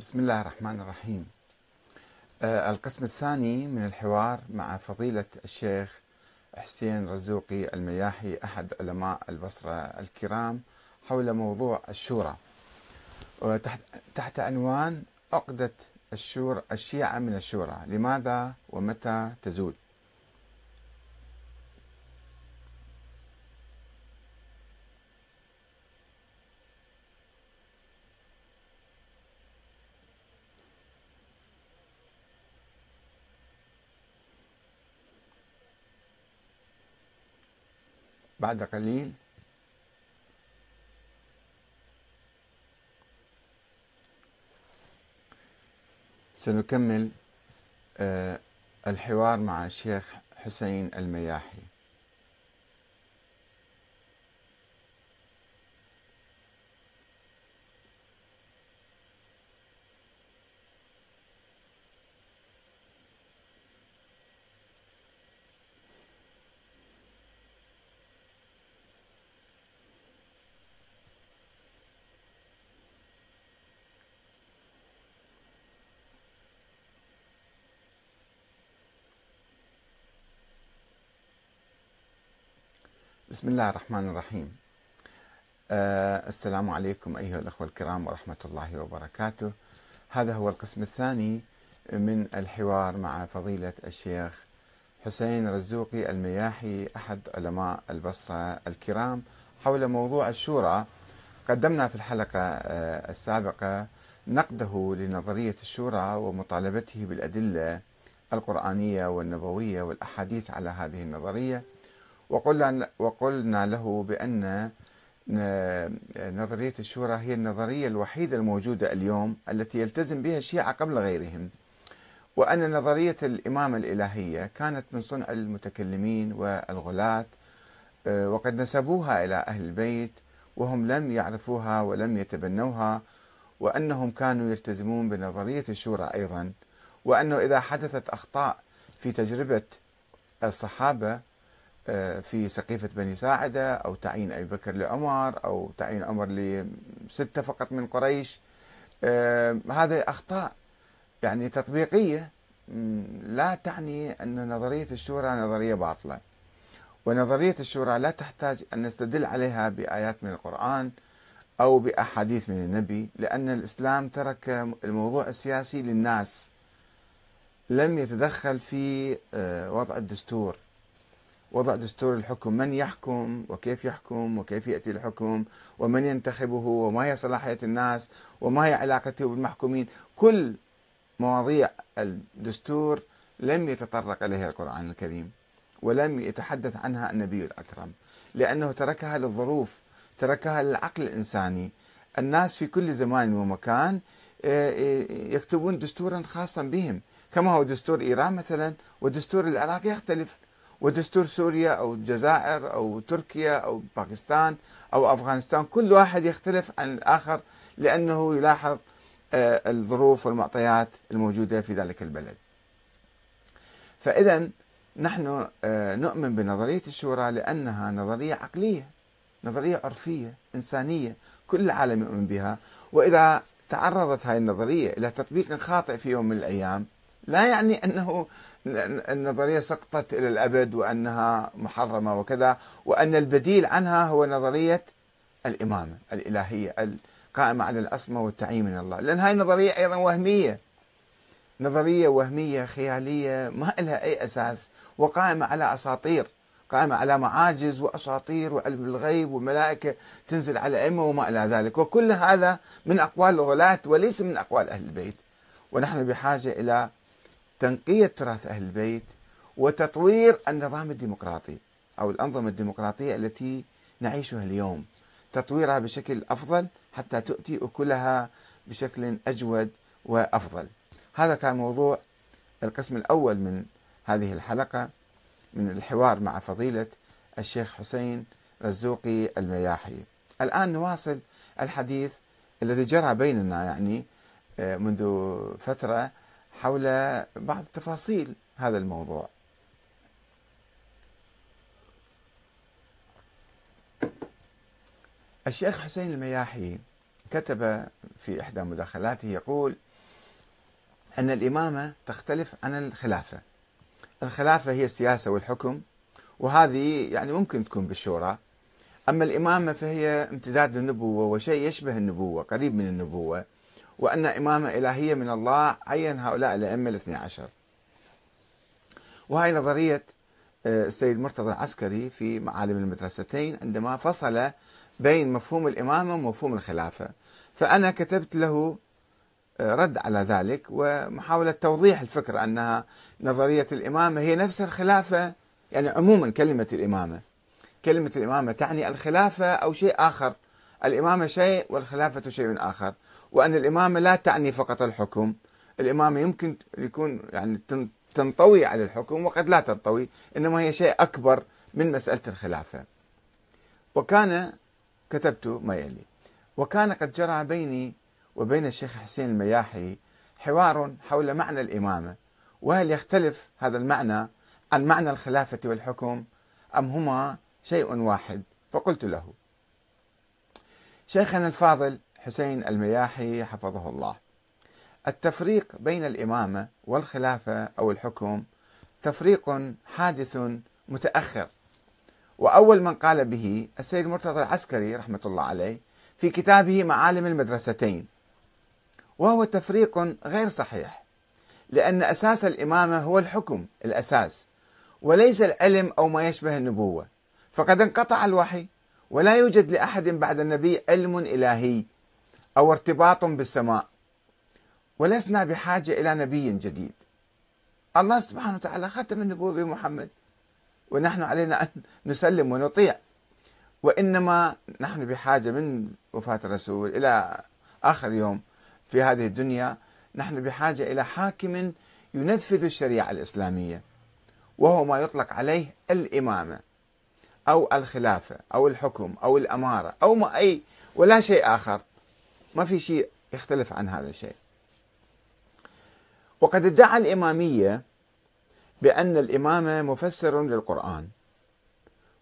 بسم الله الرحمن الرحيم. آه، القسم الثاني من الحوار مع فضيلة الشيخ حسين رزوقي المياحي أحد علماء البصرة الكرام حول موضوع الشورى. تحت عنوان عقدة الشورى الشيعة من الشورى لماذا ومتى تزول؟ بعد قليل. سنكمل آه، الحوار مع الشيخ حسين المياحي. بسم الله الرحمن الرحيم. آه السلام عليكم أيها الأخوة الكرام ورحمة الله وبركاته. هذا هو القسم الثاني من الحوار مع فضيلة الشيخ حسين رزوقي المياحي أحد علماء البصرة الكرام. حول موضوع الشورى قدمنا في الحلقة آه السابقة نقده لنظرية الشورى ومطالبته بالأدلة القرآنية والنبوية والأحاديث على هذه النظرية. وقلنا وقلنا له بأن نظرية الشورى هي النظرية الوحيدة الموجودة اليوم التي يلتزم بها الشيعة قبل غيرهم. وأن نظرية الإمامة الإلهية كانت من صنع المتكلمين والغلاة وقد نسبوها إلى أهل البيت وهم لم يعرفوها ولم يتبنوها وأنهم كانوا يلتزمون بنظرية الشورى أيضا. وأنه إذا حدثت أخطاء في تجربة الصحابة آه، في سقيفة بني ساعدة أو تعيين أبي بكر لعمر أو تعيين عمر لستة فقط من قريش. آه، هذه أخطاء يعني تطبيقية لا تعني أن نظرية الشورى نظرية باطلة. ونظرية الشورى لا تحتاج أن نستدل عليها بآيات من القرآن أو بأحاديث من النبي لأن الإسلام ترك الموضوع السياسي للناس. لم يتدخل في آه، وضع الدستور. وضع دستور الحكم من يحكم وكيف يحكم وكيف يأتي الحكم ومن ينتخبه وما هي صلاحية الناس وما هي علاقته بالمحكومين. كل مواضيع الدستور لم يتطرق إليها القرآن الكريم ولم يتحدث عنها النبي الأكرم لأنه تركها للظروف تركها للعقل الإنساني. الناس في كل زمان ومكان آه، آه، يكتبون دستورا خاصا بهم كما هو دستور إيران مثلا ودستور العراق يختلف. ودستور سوريا أو الجزائر أو تركيا أو باكستان أو أفغانستان كل واحد يختلف عن الآخر لأنه يلاحظ آه، الظروف والمعطيات الموجودة في ذلك البلد. فاذا نحن آه، نؤمن بنظرية الشورى لأنها نظرية عقلية، نظرية عرفية، إنسانية، كل العالم يؤمن بها، وإذا تعرضت هذه النظرية إلى تطبيق خاطئ في يوم من الأيام لا يعني أنه النظرية سقطت إلى الأبد وأنها محرمة وكذا وأن البديل عنها هو نظرية الإمامة الإلهية القائمة على العصمة والتعيين من الله. لأن هاي النظرية أيضا وهمية. نظرية وهمية خيالية ما لها أي أساس وقائمة على أساطير قائمة على معاجز وأساطير وعلم الغيب وملائكة تنزل على أئمة وما إلى ذلك. وكل هذا من أقوال الغلاة وليس من أقوال أهل البيت. ونحن بحاجة إلى تنقية تراث أهل البيت وتطوير النظام الديمقراطي أو الأنظمة الديمقراطية التي نعيشها اليوم. تطويرها بشكل أفضل حتى تؤتي أكلها بشكل أجود وأفضل. هذا كان موضوع القسم الأول من هذه الحلقة من الحوار مع فضيلة الشيخ حسين رزوقي المياحي. الآن نواصل الحديث الذي جرى بيننا يعني آه، منذ فترة حول بعض تفاصيل هذا الموضوع. الشيخ حسين المياحي كتب في إحدى مداخلاته يقول أن الإمامة تختلف عن الخلافة. الخلافة هي السياسة والحكم وهذه يعني ممكن تكون بالشورى. أما الإمامة فهي امتداد للنبوة وشيء يشبه النبوة قريب من النبوة. وأن إمامة إلهية من الله. عين هؤلاء الأئمة الاثني عشر. وهي نظرية آه، السيد مرتضى العسكري في معالم المدرستين عندما فصل بين مفهوم الإمامة ومفهوم الخلافة. فأنا كتبت له آه، رد على ذلك ومحاولة توضيح الفكرة أنها نظرية الإمامة هي نفس الخلافة يعني عموما كلمة الإمامة. كلمة الإمامة تعني الخلافة أو شيء آخر. الإمامة شيء والخلافة شيء آخر. وأن الإمامة لا تعني فقط الحكم. الإمامة يمكن يكون يعني تنطوي على الحكم وقد لا تنطوي إنما هي شيء أكبر من مسألة الخلافة. وكان كتبت ما يلي وكان قد جرى بيني وبين الشيخ حسين المياحي حوار حول معنى الإمامة وهل يختلف هذا المعنى عن معنى الخلافة والحكم أم هما شيء واحد؟ فقلت له. شيخنا الفاضل حسين المياحي حفظه الله. التفريق بين الإمامة والخلافة أو الحكم تفريق حادث متأخر. وأول من قال به السيد مرتضى العسكري رحمة الله عليه في كتابه معالم المدرستين وهو تفريق غير صحيح لأن أساس الإمامة هو الحكم الأساس وليس العلم أو ما يشبه النبوة. فقد انقطع الوحي ولا يوجد لأحد بعد النبي علم إلهي. أو ارتباط بالسماء. ولسنا بحاجة إلى نبي جديد. الله سبحانه وتعالى ختم النبوة بمحمد. ونحن علينا أن نسلم ونطيع. وإنما نحن بحاجة من وفاة الرسول إلى آخر يوم في هذه الدنيا. نحن بحاجة إلى حاكم ينفذ الشريعة الإسلامية. وهو ما يطلق عليه الإمامة أو الخلافة أو الحكم أو الأمارة أو ما أي. ولا شيء آخر. ما في شيء يختلف عن هذا الشيء. وقد ادعى الإمامية بأن الإمامة مفسر للقرآن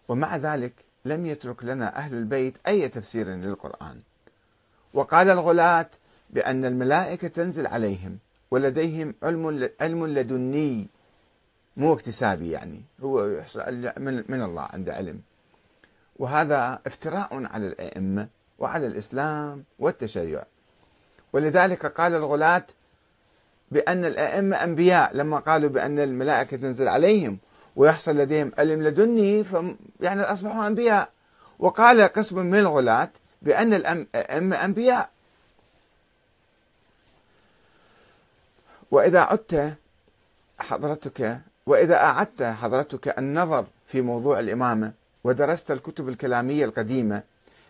ومع ذلك لم يترك لنا أهل البيت أي تفسير للقرآن. وقال الغلاة بأن الملائكة تنزل عليهم ولديهم علم علم لدني مو اكتسابي يعني هو من, الله عنده علم. وهذا افتراء على الأئمة وعلى الإسلام والتشيع. ولذلك قال الغلاة بأن الأئمة أنبياء لما قالوا بأن الملائكة تنزل عليهم ويحصل لديهم علم لدني يعني أصبحوا أنبياء. وقال قسم من الغلاة بأن الأئمة أنبياء. وإذا عدت حضرتك وإذا أعدت حضرتك النظر في موضوع الإمامة ودرست الكتب الكلامية القديمة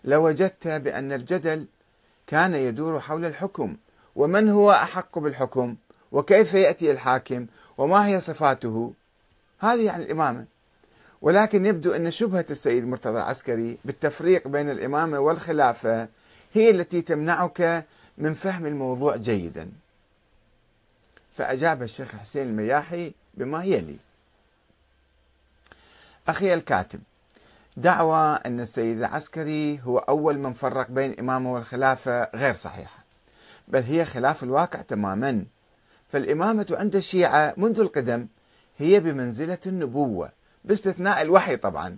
لوجدت بأن الجدل كان يدور حول الحكم ومن هو أحق بالحكم؟ وكيف يأتي الحاكم؟ وما هي صفاته؟ هذه يعني الإمامة. ولكن يبدو أن شبهة السيد مرتضى العسكري بالتفريق بين الإمامة والخلافة هي التي تمنعك من فهم الموضوع جيدا. فأجاب الشيخ حسين المياحي بما يلي. أخي الكاتب دعوى أن السيد العسكري هو أول من فرق بين الإمامة والخلافة غير صحيحة. بل هي خلاف الواقع تماما. فالإمامة عند الشيعة منذ القدم هي بمنزلة النبوة باستثناء الوحي طبعا.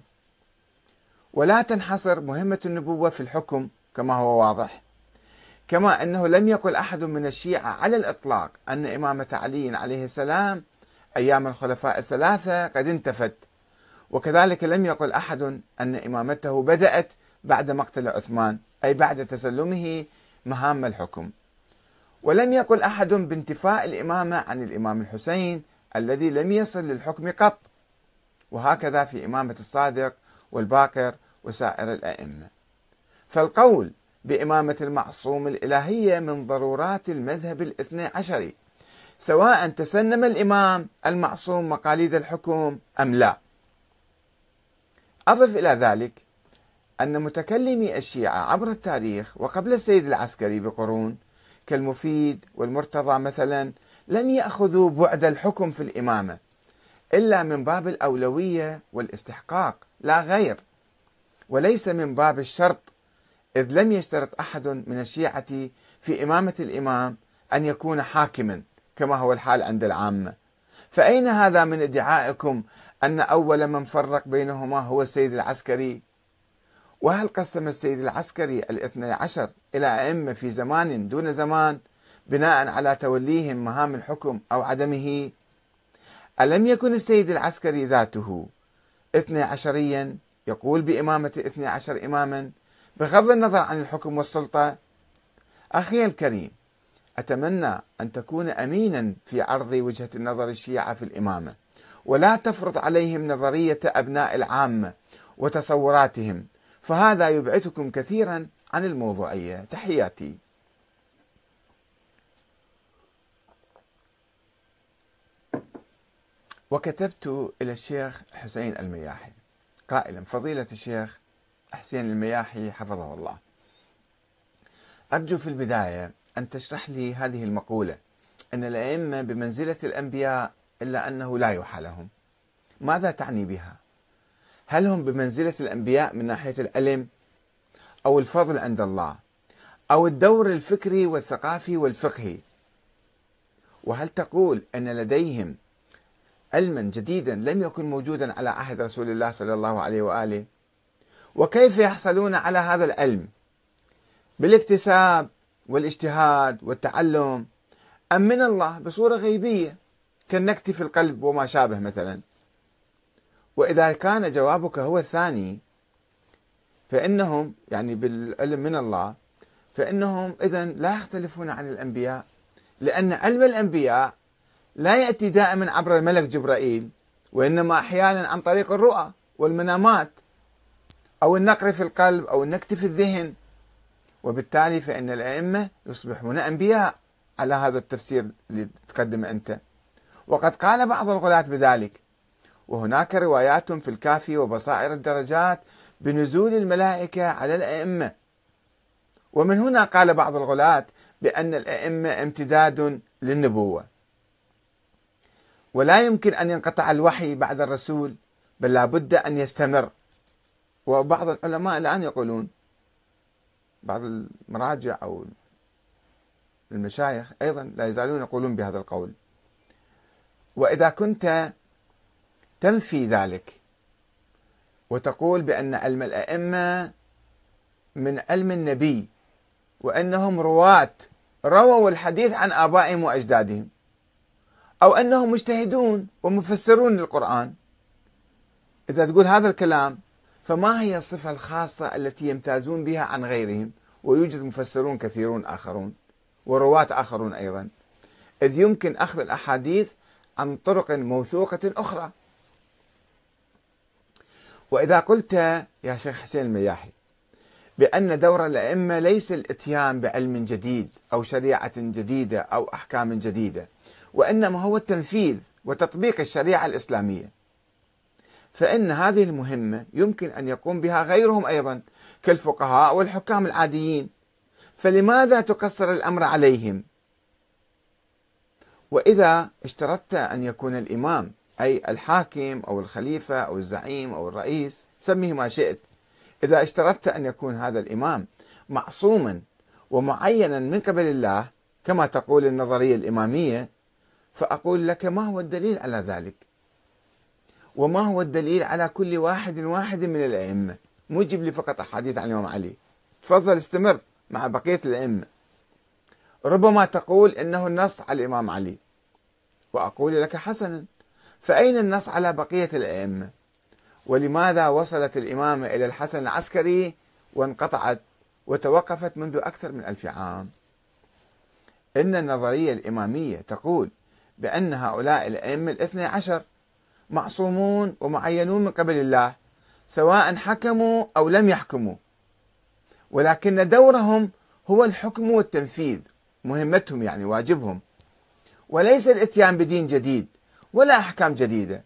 ولا تنحصر مهمة النبوة في الحكم كما هو واضح. كما أنه لم يقل أحد من الشيعة على الإطلاق أن إمامة علي عليه السلام أيام الخلفاء الثلاثة قد انتفت. وكذلك لم يقل أحد أن إمامته بدأت بعد مقتل عثمان أي بعد تسلمه مهام الحكم. ولم يقل أحد بانتفاء الإمامة عن الإمام الحسين الذي لم يصل للحكم قط. وهكذا في إمامة الصادق والباقر وسائر الأئمة. فالقول بإمامة المعصوم الإلهية من ضرورات المذهب الاثني عشري سواء تسنم الإمام المعصوم مقاليد الحكم أم لا. أضف إلى ذلك أن متكلمي الشيعة عبر التاريخ وقبل السيد العسكري بقرون كالمفيد والمرتضى مثلا لم يأخذوا بعد الحكم في الإمامة إلا من باب الأولوية والاستحقاق لا غير. وليس من باب الشرط إذ لم يشترط أحد من الشيعة في إمامة الإمام أن يكون حاكما كما هو الحال عند العامة. فأين هذا من ادعائكم أن أول من فرق بينهما هو السيد العسكري. وهل قسم السيد العسكري الاثني عشر إلى أئمة في زمان دون زمان بناء على توليهم مهام الحكم أو عدمه؟ ألم يكن السيد العسكري ذاته اثني عشريا يقول بإمامة اثني عشر إماما بغض النظر عن الحكم والسلطة؟ أخي الكريم أتمنى أن تكون أمينا في عرض وجهة النظر الشيعة في الإمامة. ولا تفرض عليهم نظرية أبناء العامة وتصوراتهم فهذا يبعدكم كثيرا عن الموضوعية. تحياتي. وكتبت إلى الشيخ حسين المياحي قائلا فضيلة الشيخ حسين المياحي حفظه الله. أرجو في البداية أن تشرح لي هذه المقولة. أن الأئمة بمنزلة الأنبياء إلا أنه لا يوحى لهم. ماذا تعني بها؟ هل هم بمنزلة الأنبياء من ناحية العلم أو الفضل عند الله أو الدور الفكري والثقافي والفقهي؟ وهل تقول أن لديهم علما جديدا لم يكن موجودا على عهد رسول الله صلى الله عليه وآله؟ وكيف يحصلون على هذا العلم؟ بالاكتساب والاجتهاد والتعلم أم من الله؟ بصورة غيبية. كالنكت في القلب وما شابه مثلا. وإذا كان جوابك هو الثاني فإنهم يعني بالعلم من الله فإنهم اذا لا يختلفون عن الأنبياء لأن علم الأنبياء لا يأتي دائما عبر الملك جبرائيل وإنما أحيانا عن طريق الرؤى والمنامات أو النقر في القلب أو النكت في الذهن. وبالتالي فإن الأئمة يصبحون أنبياء على هذا التفسير اللي تقدمه أنت. وقد قال بعض الغلاة بذلك. وهناك روايات في الكافي وبصائر الدرجات بنزول الملائكة على الأئمة. ومن هنا قال بعض الغلاة بأن الأئمة امتداد للنبوة. ولا يمكن أن ينقطع الوحي بعد الرسول بل لابد أن يستمر. وبعض العلماء الآن يقولون بعض المراجع أو المشايخ أيضا لا يزالون يقولون بهذا القول. وإذا كنت تنفي ذلك وتقول بأن علم الأئمة من علم النبي وأنهم رواة رووا الحديث عن آبائهم وأجدادهم أو أنهم مجتهدون ومفسرون للقرآن. إذا تقول هذا الكلام فما هي الصفة الخاصة التي يمتازون بها عن غيرهم؟ ويوجد مفسرون كثيرون آخرون ورواة آخرون أيضا. إذ يمكن أخذ الأحاديث عن طرق موثوقة أخرى. وإذا قلت يا شيخ حسين المياحي بأن دور الأئمة ليس الإتيان بعلم جديد أو شريعة جديدة أو أحكام جديدة وإنما هو التنفيذ وتطبيق الشريعة الإسلامية. فإن هذه المهمة يمكن أن يقوم بها غيرهم أيضا كالفقهاء والحكام العاديين. فلماذا تقصر الأمر عليهم؟ وإذا اشترطت أن يكون الإمام أي الحاكم أو الخليفة أو الزعيم أو الرئيس سميه ما شئت. إذا اشترطت أن يكون هذا الإمام معصوما ومعينا من قبل الله كما تقول النظرية الإمامية فأقول لك ما هو الدليل على ذلك؟ وما هو الدليل على كل واحد واحد من الأئمة؟ مو جيب لي فقط أحاديث عن الإمام علي. تفضل استمر مع بقية الأئمة. ربما تقول إنه النص على الإمام علي. وأقول لك حسنا. فأين النص على بقية الأئمة؟ ولماذا وصلت الإمامة إلى الحسن العسكري وانقطعت وتوقفت منذ أكثر من ألف عام؟ إن النظرية الإمامية تقول بأن هؤلاء الأئمة الاثني عشر معصومون ومعينون من قبل الله سواء حكموا أو لم يحكموا. ولكن دورهم هو الحكم والتنفيذ. مهمتهم يعني واجبهم. وليس الإتيان بدين جديد ولا أحكام جديدة.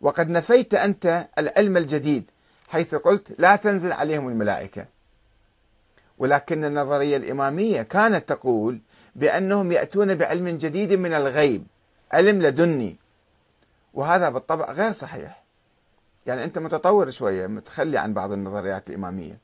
وقد نفيت أنت العلم الجديد حيث قلت لا تنزل عليهم الملائكة. ولكن النظرية الإمامية كانت تقول بأنهم يأتون بعلم جديد من الغيب علم لدني. وهذا بالطبع غير صحيح. يعني أنت متطور شوية متخلي عن بعض النظريات الإمامية.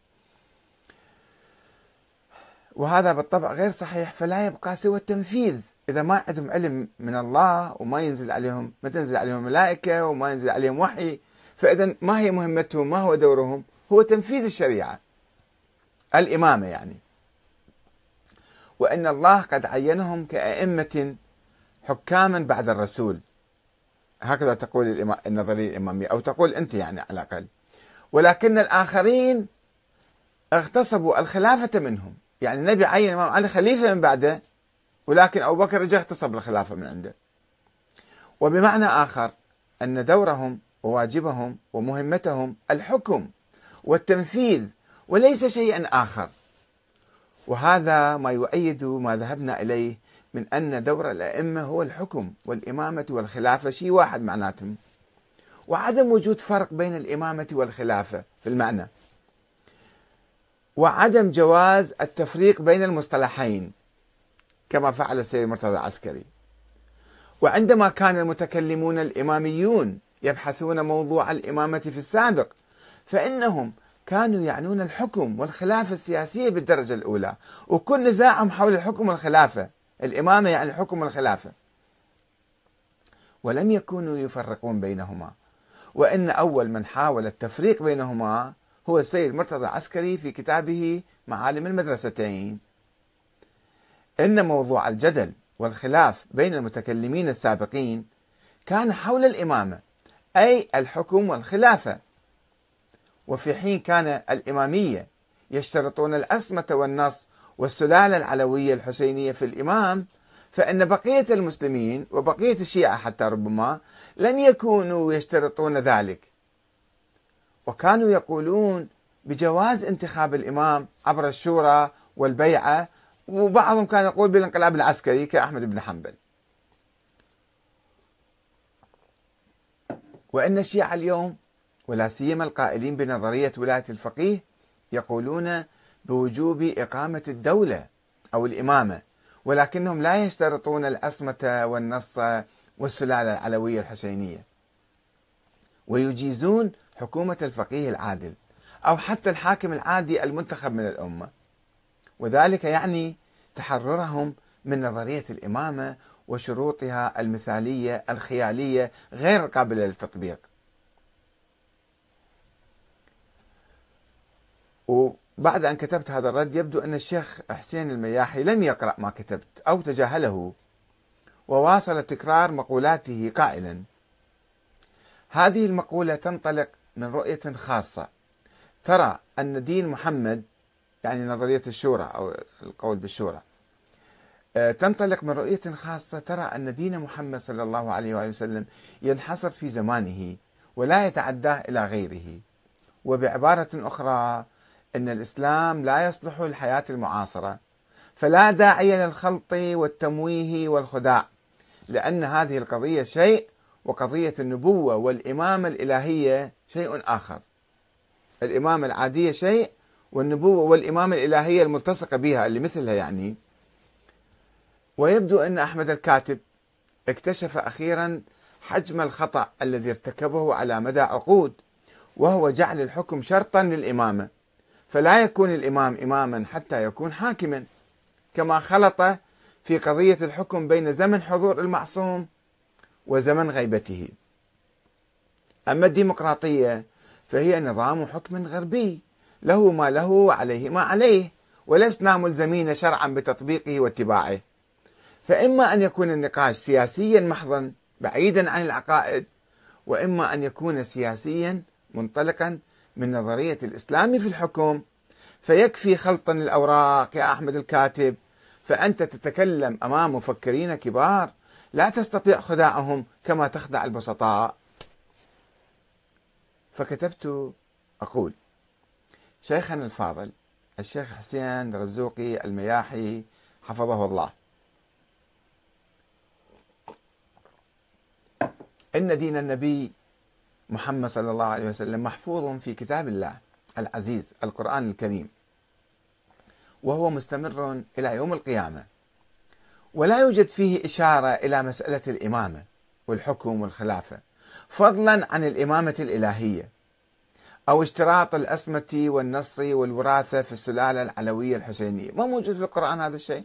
وهذا بالطبع غير صحيح فلا يبقى سوى التنفيذ. إذا ما عندهم علم من الله وما ينزل عليهم ما تنزل عليهم ملائكة وما ينزل عليهم وحي فإذا ما هي مهمتهم ما هو دورهم؟ هو تنفيذ الشريعة الإمامة يعني. وأن الله قد عينهم كأئمة حكاما بعد الرسول. هكذا تقول النظرية الإمامية أو تقول أنت يعني على الأقل. ولكن الآخرين اغتصبوا الخلافة منهم. يعني النبي عين الإمام علي خليفة من بعده ولكن أبو بكر رجع اغتصب الخلافة من عنده. وبمعنى آخر أن دورهم وواجبهم ومهمتهم الحكم والتنفيذ وليس شيئا آخر. وهذا ما يؤيد ما ذهبنا إليه من أن دور الأئمة هو الحكم والإمامة والخلافة شيء واحد معناتهم. وعدم وجود فرق بين الإمامة والخلافة في المعنى. وعدم جواز التفريق بين المصطلحين كما فعل السيد مرتضى العسكري. وعندما كان المتكلمون الإماميون يبحثون موضوع الإمامة في السابق فإنهم كانوا يعنون الحكم والخلافة السياسية بالدرجة الأولى وكل نزاعهم حول الحكم والخلافة. الإمامة يعني الحكم والخلافة ولم يكونوا يفرقون بينهما. وإن أول من حاول التفريق بينهما هو السيد مرتضى العسكري في كتابه معالم المدرستين إن موضوع الجدل والخلاف بين المتكلمين السابقين كان حول الإمامة أي الحكم والخلافة. وفي حين كان الإمامية يشترطون الأسمة والنص والسلالة العلوية الحسينية في الإمام فإن بقية المسلمين وبقية الشيعة حتى ربما لم يكونوا يشترطون ذلك. وكانوا يقولون بجواز انتخاب الإمام عبر الشورى والبيعة وبعضهم كان يقول بالانقلاب العسكري كأحمد بن حنبل. وإن الشيعة اليوم ولا سيما القائلين بنظرية ولاية الفقيه يقولون بوجوب إقامة الدولة أو الإمامة ولكنهم لا يشترطون العصمة والنص والسلالة العلوية الحسينية. ويجيزون حكومة الفقيه العادل أو حتى الحاكم العادي المنتخب من الأمة. وذلك يعني تحررهم من نظرية الإمامة وشروطها المثالية الخيالية غير قابلة للتطبيق. وبعد أن كتبت هذا الرد يبدو أن الشيخ حسين المياحي لم يقرأ ما كتبت أو تجاهله وواصل تكرار مقولاته قائلا. هذه المقولة تنطلق من رؤية خاصة. ترى أن دين محمد يعني نظرية الشورى أو القول بالشورى آه، تنطلق من رؤية خاصة ترى أن دين محمد صلى الله عليه وآله وسلم ينحصر في زمانه ولا يتعداه إلى غيره. وبعبارة أخرى أن الإسلام لا يصلح للحياة المعاصرة فلا داعي للخلط والتمويه والخداع لأن هذه القضية شيء وقضية النبوة والإمامة الإلهية شيء آخر. الإمامة العادية شيء والنبوة والإمامة الإلهية الملتصقة بها اللي مثلها يعني. ويبدو أن أحمد الكاتب اكتشف أخيرا حجم الخطأ الذي ارتكبه على مدى عقود وهو جعل الحكم شرطا للإمامة. فلا يكون الإمام إماما حتى يكون حاكما كما خلط في قضية الحكم بين زمن حضور المعصوم وزمن غيبته. أما الديمقراطية فهي نظام حكم غربي له ما له وعليه ما عليه ولسنا ملزمين شرعا بتطبيقه واتباعه. فإما أن يكون النقاش سياسيا محضا بعيدا عن العقائد وإما أن يكون سياسيا منطلقا من نظرية الإسلام في الحكم. فيكفي خلطا الأوراق يا أحمد الكاتب. فأنت تتكلم أمام مفكرين كبار لا تستطيع خداعهم كما تخدع البسطاء. فكتبت أقول شيخنا الفاضل الشيخ حسين رزوقي المياحي حفظه الله. إن دين النبي محمد صلى الله عليه وسلم محفوظ في كتاب الله العزيز القرآن الكريم وهو مستمر إلى يوم القيامة. ولا يوجد فيه إشارة إلى مسألة الإمامة والحكم والخلافة فضلا عن الإمامة الإلهية أو اشتراط الأسمة والنص والوراثة في السلالة العلوية الحسينية. ما موجود في القرآن هذا الشيء؟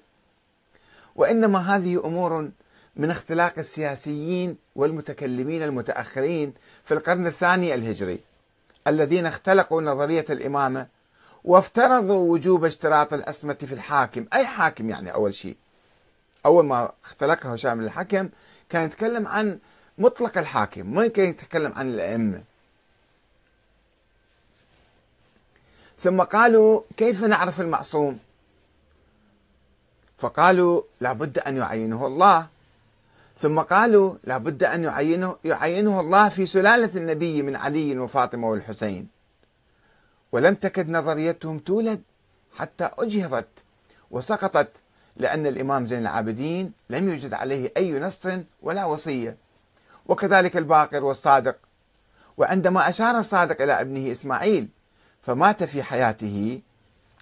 وإنما هذه أمور من اختلاق السياسيين والمتكلمين المتأخرين في القرن الثاني الهجري الذين اختلقوا نظرية الإمامة وافترضوا وجوب اشتراط الأسمة في الحاكم. أي حاكم يعني أول شيء؟ أول ما اختلقها هشام الحكم كان يتكلم عن مطلق الحاكم ما كان يتكلم عن الأئمة. ثم قالوا كيف نعرف المعصوم؟ فقالوا لابد أن يعينه الله. ثم قالوا لابد أن يعينه, يعينه الله في سلالة النبي من علي وفاطمة والحسين. ولم تكد نظريتهم تولد حتى أجهضت وسقطت لأن الإمام زين العابدين لم يوجد عليه أي نص ولا وصية. وكذلك الباقر والصادق. وعندما أشار الصادق إلى ابنه إسماعيل فمات في حياته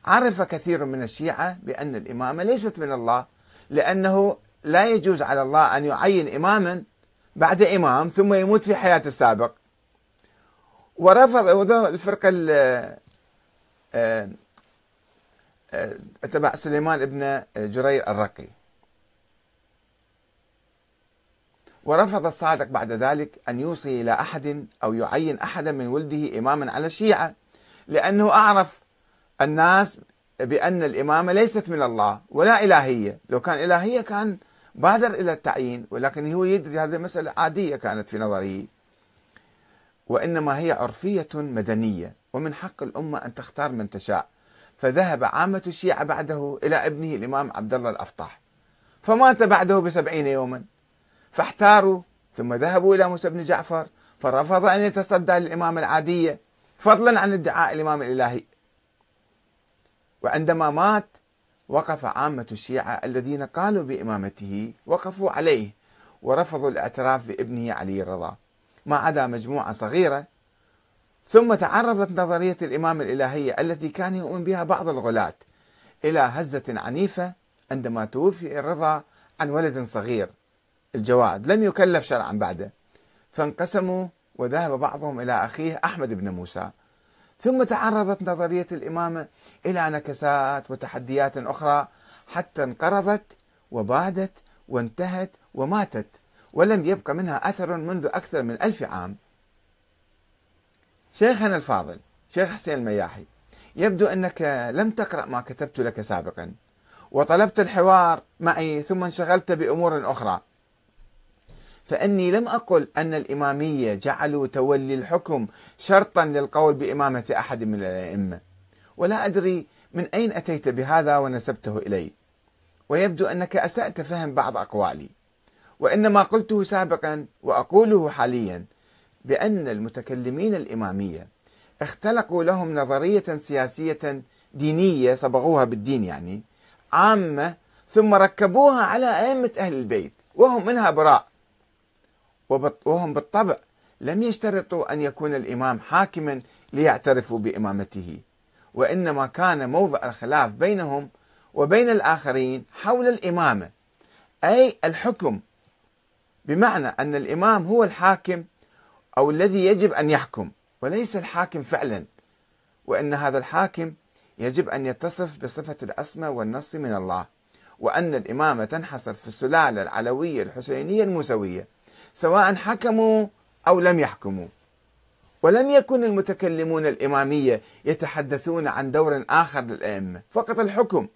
عرف كثير من الشيعة بأن الإمامة ليست من الله لأنه لا يجوز على الله أن يعين إماما بعد إمام ثم يموت في حياة السابق. ورفض الفرقة آه، تبع سليمان ابن جرير الرقي. ورفض الصادق بعد ذلك أن يوصي إلى أحد أو يعين أحدا من ولده إماما على الشيعة لأنه أعرف الناس بأن الإمامة ليست من الله ولا إلهية. لو كان إلهية كان بادر إلى التعيين ولكن هو يدري هذه مسألة عادية كانت في نظره وإنما هي عرفية مدنية ومن حق الأمة أن تختار من تشاء. فذهب عامة الشيعة بعده إلى ابنه الإمام عبد الله الأفطح فمات بعده بسبعين يوما. فاحتاروا ثم ذهبوا إلى موسى بن جعفر فرفض أن يتصدى للإمام العادية فضلا عن ادعاء الإمام الإلهي. وعندما مات وقف عامة الشيعة الذين قالوا بإمامته وقفوا عليه ورفضوا الاعتراف بابنه علي الرضا. ما عدا مجموعة صغيرة ثم تعرضت نظرية الإمام الإلهية التي كان يؤمن بها بعض الغلاة إلى هزة عنيفة عندما توفي الرضا عن ولد صغير. الجواد لم يكلف شرعا بعده فانقسموا وذهب بعضهم إلى أخيه أحمد بن موسى. ثم تعرضت نظرية الإمامة إلى نكسات وتحديات أخرى حتى انقرضت وبادت وانتهت وماتت ولم يبق منها أثر منذ أكثر من ألف عام. شيخنا الفاضل شيخ حسين المياحي يبدو أنك لم تقرأ ما كتبت لك سابقا وطلبت الحوار معي ثم انشغلت بأمور أخرى. فإني لم أقل أن الإمامية جعلوا تولي الحكم شرطا للقول بإمامة أحد من الأئمة. ولا أدري من أين أتيت بهذا ونسبته إلي. ويبدو أنك أسأت فهم بعض أقوالي. وإنما قلته سابقا وأقوله حاليا. بأن المتكلمين الإمامية اختلقوا لهم نظرية سياسية دينية صبغوها بالدين يعني عامة ثم ركبوها على أئمة أهل البيت وهم منها براء وهم بالطبع لم يشترطوا أن يكون الإمام حاكما ليعترفوا بإمامته وإنما كان موضع الخلاف بينهم وبين الآخرين حول الإمامة أي الحكم بمعنى أن الإمام هو الحاكم أو الذي يجب أن يحكم وليس الحاكم فعلا. وأن هذا الحاكم يجب أن يتصف بصفة العصمة والنص من الله. وأن الإمامة تنحصر في السلالة العلوية الحسينية الموسوية سواء حكموا أو لم يحكموا. ولم يكن المتكلمون الإمامية يتحدثون عن دور آخر للأئمة فقط الحكم.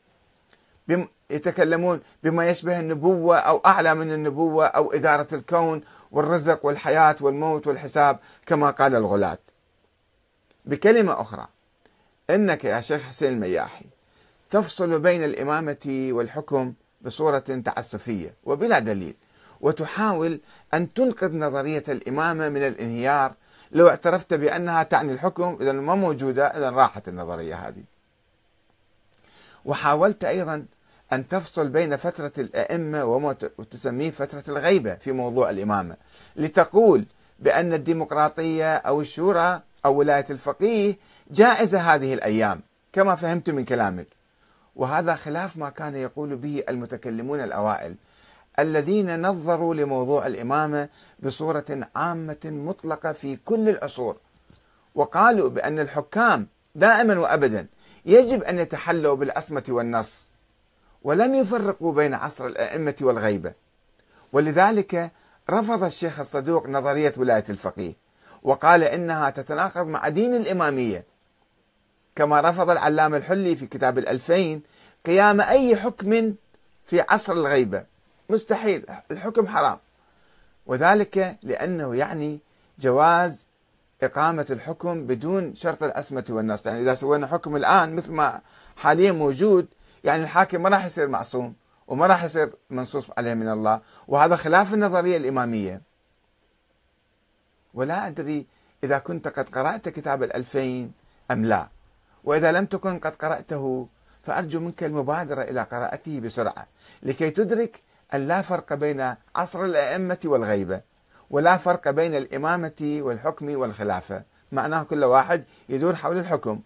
يتكلمون بما يشبه النبوة أو أعلى من النبوة أو إدارة الكون والرزق والحياة والموت والحساب كما قال الغلاة. بكلمة أخرى إنك يا شيخ حسين المياحي تفصل بين الإمامة والحكم بصورة تعسفية وبلا دليل وتحاول أن تنقذ نظرية الإمامة من الانهيار لو اعترفت بأنها تعني الحكم إذا ما موجودة إذا راحت النظرية هذه. وحاولت أيضا أن تفصل بين فترة الأئمة وما تسميه فترة الغيبة في موضوع الإمامة. لتقول بأن الديمقراطية أو الشورى أو ولاية الفقيه جائزة هذه الأيام كما فهمت من كلامك. وهذا خلاف ما كان يقول به المتكلمون الأوائل الذين نظروا لموضوع الإمامة بصورة عامة مطلقة في كل العصور. وقالوا بأن الحكام دائما وأبدا يجب أن يتحلوا بالعصمة والنص. ولم يفرقوا بين عصر الأئمة والغيبة. ولذلك رفض الشيخ الصدوق نظرية ولاية الفقيه وقال إنها تتناقض مع دين الإمامية. كما رفض العلامة الحلي في كتاب الألفين قيام أي حكم في عصر الغيبة. مستحيل الحكم حرام. وذلك لأنه يعني جواز إقامة الحكم بدون شرط العصمة والنص. يعني إذا سوينا حكم الآن مثل ما حاليا موجود يعني الحاكم ما راح يصير معصوم وما راح يصير منصوص عليه من الله وهذا خلاف النظرية الإمامية. ولا أدري إذا كنت قد قرأت كتاب الألفين أم لا. وإذا لم تكن قد قرأته فأرجو منك المبادرة إلى قراءته بسرعة لكي تدرك أن لا فرق بين عصر الأئمة والغيبة ولا فرق بين الإمامة والحكم والخلافة. معناه كل واحد يدور حول الحكم.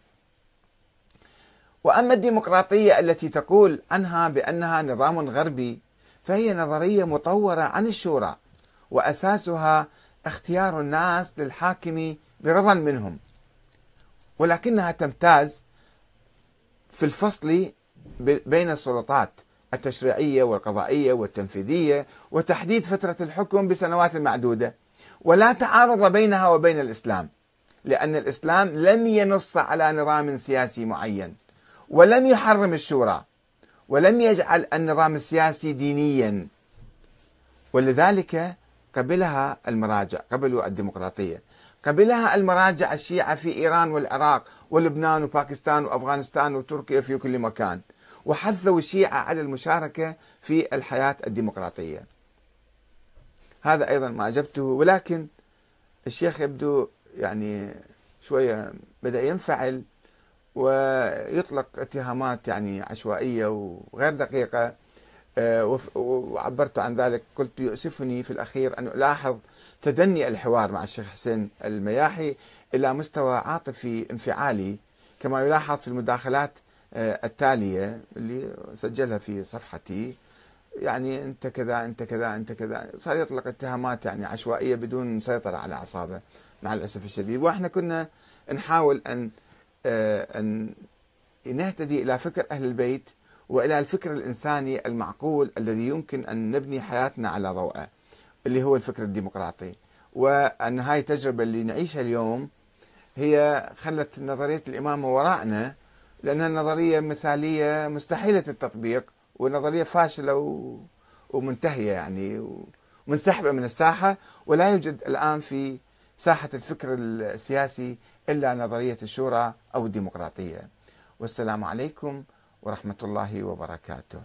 وأما الديمقراطية التي تقول عنها بأنها نظام غربي فهي نظرية مطورة عن الشورى وأساسها اختيار الناس للحاكم برضا منهم. ولكنها تمتاز في الفصل بين السلطات التشريعية والقضائية والتنفيذية وتحديد فترة الحكم بسنوات معدودة ولا تعارض بينها وبين الإسلام لأن الإسلام لم ينص على نظام سياسي معين. ولم يحرم الشورى ولم يجعل النظام السياسي دينيا. ولذلك قبلها المراجع قبلوا الديمقراطية قبلها المراجع الشيعة في إيران والعراق ولبنان وباكستان وأفغانستان وتركيا في كل مكان وحثوا الشيعة على المشاركة في الحياة الديمقراطية. هذا أيضا ما أجبته ولكن الشيخ يبدو يعني شوية بدأ ينفعل ويطلق اتهامات يعني عشوائية وغير دقيقة. آه، وعبرت عن ذلك. قلت يؤسفني في الأخير أن ألاحظ تدني الحوار مع الشيخ حسين المياحي إلى مستوى عاطفي انفعالي كما يلاحظ في المداخلات آه، التالية اللي سجلها في صفحتي. يعني أنت كذا أنت كذا أنت كذا. صار يطلق اتهامات يعني عشوائية بدون مسيطرة على أعصابه مع الأسف الشديد. وإحنا كنا نحاول أن أن نهتدي إلى فكر أهل البيت وإلى الفكر الإنساني المعقول الذي يمكن أن نبني حياتنا على ضوءه اللي هو الفكر الديمقراطي. وأن هاي التجربة اللي نعيشها اليوم هي خلت نظرية الإمامة وراءنا لأنها نظرية مثالية مستحيلة التطبيق ونظرية فاشلة ومنتهية يعني ومنسحبة من الساحة ولا يوجد الآن في ساحة الفكر السياسي إلا نظرية الشورى أو الديمقراطية. والسلام عليكم ورحمة الله وبركاته.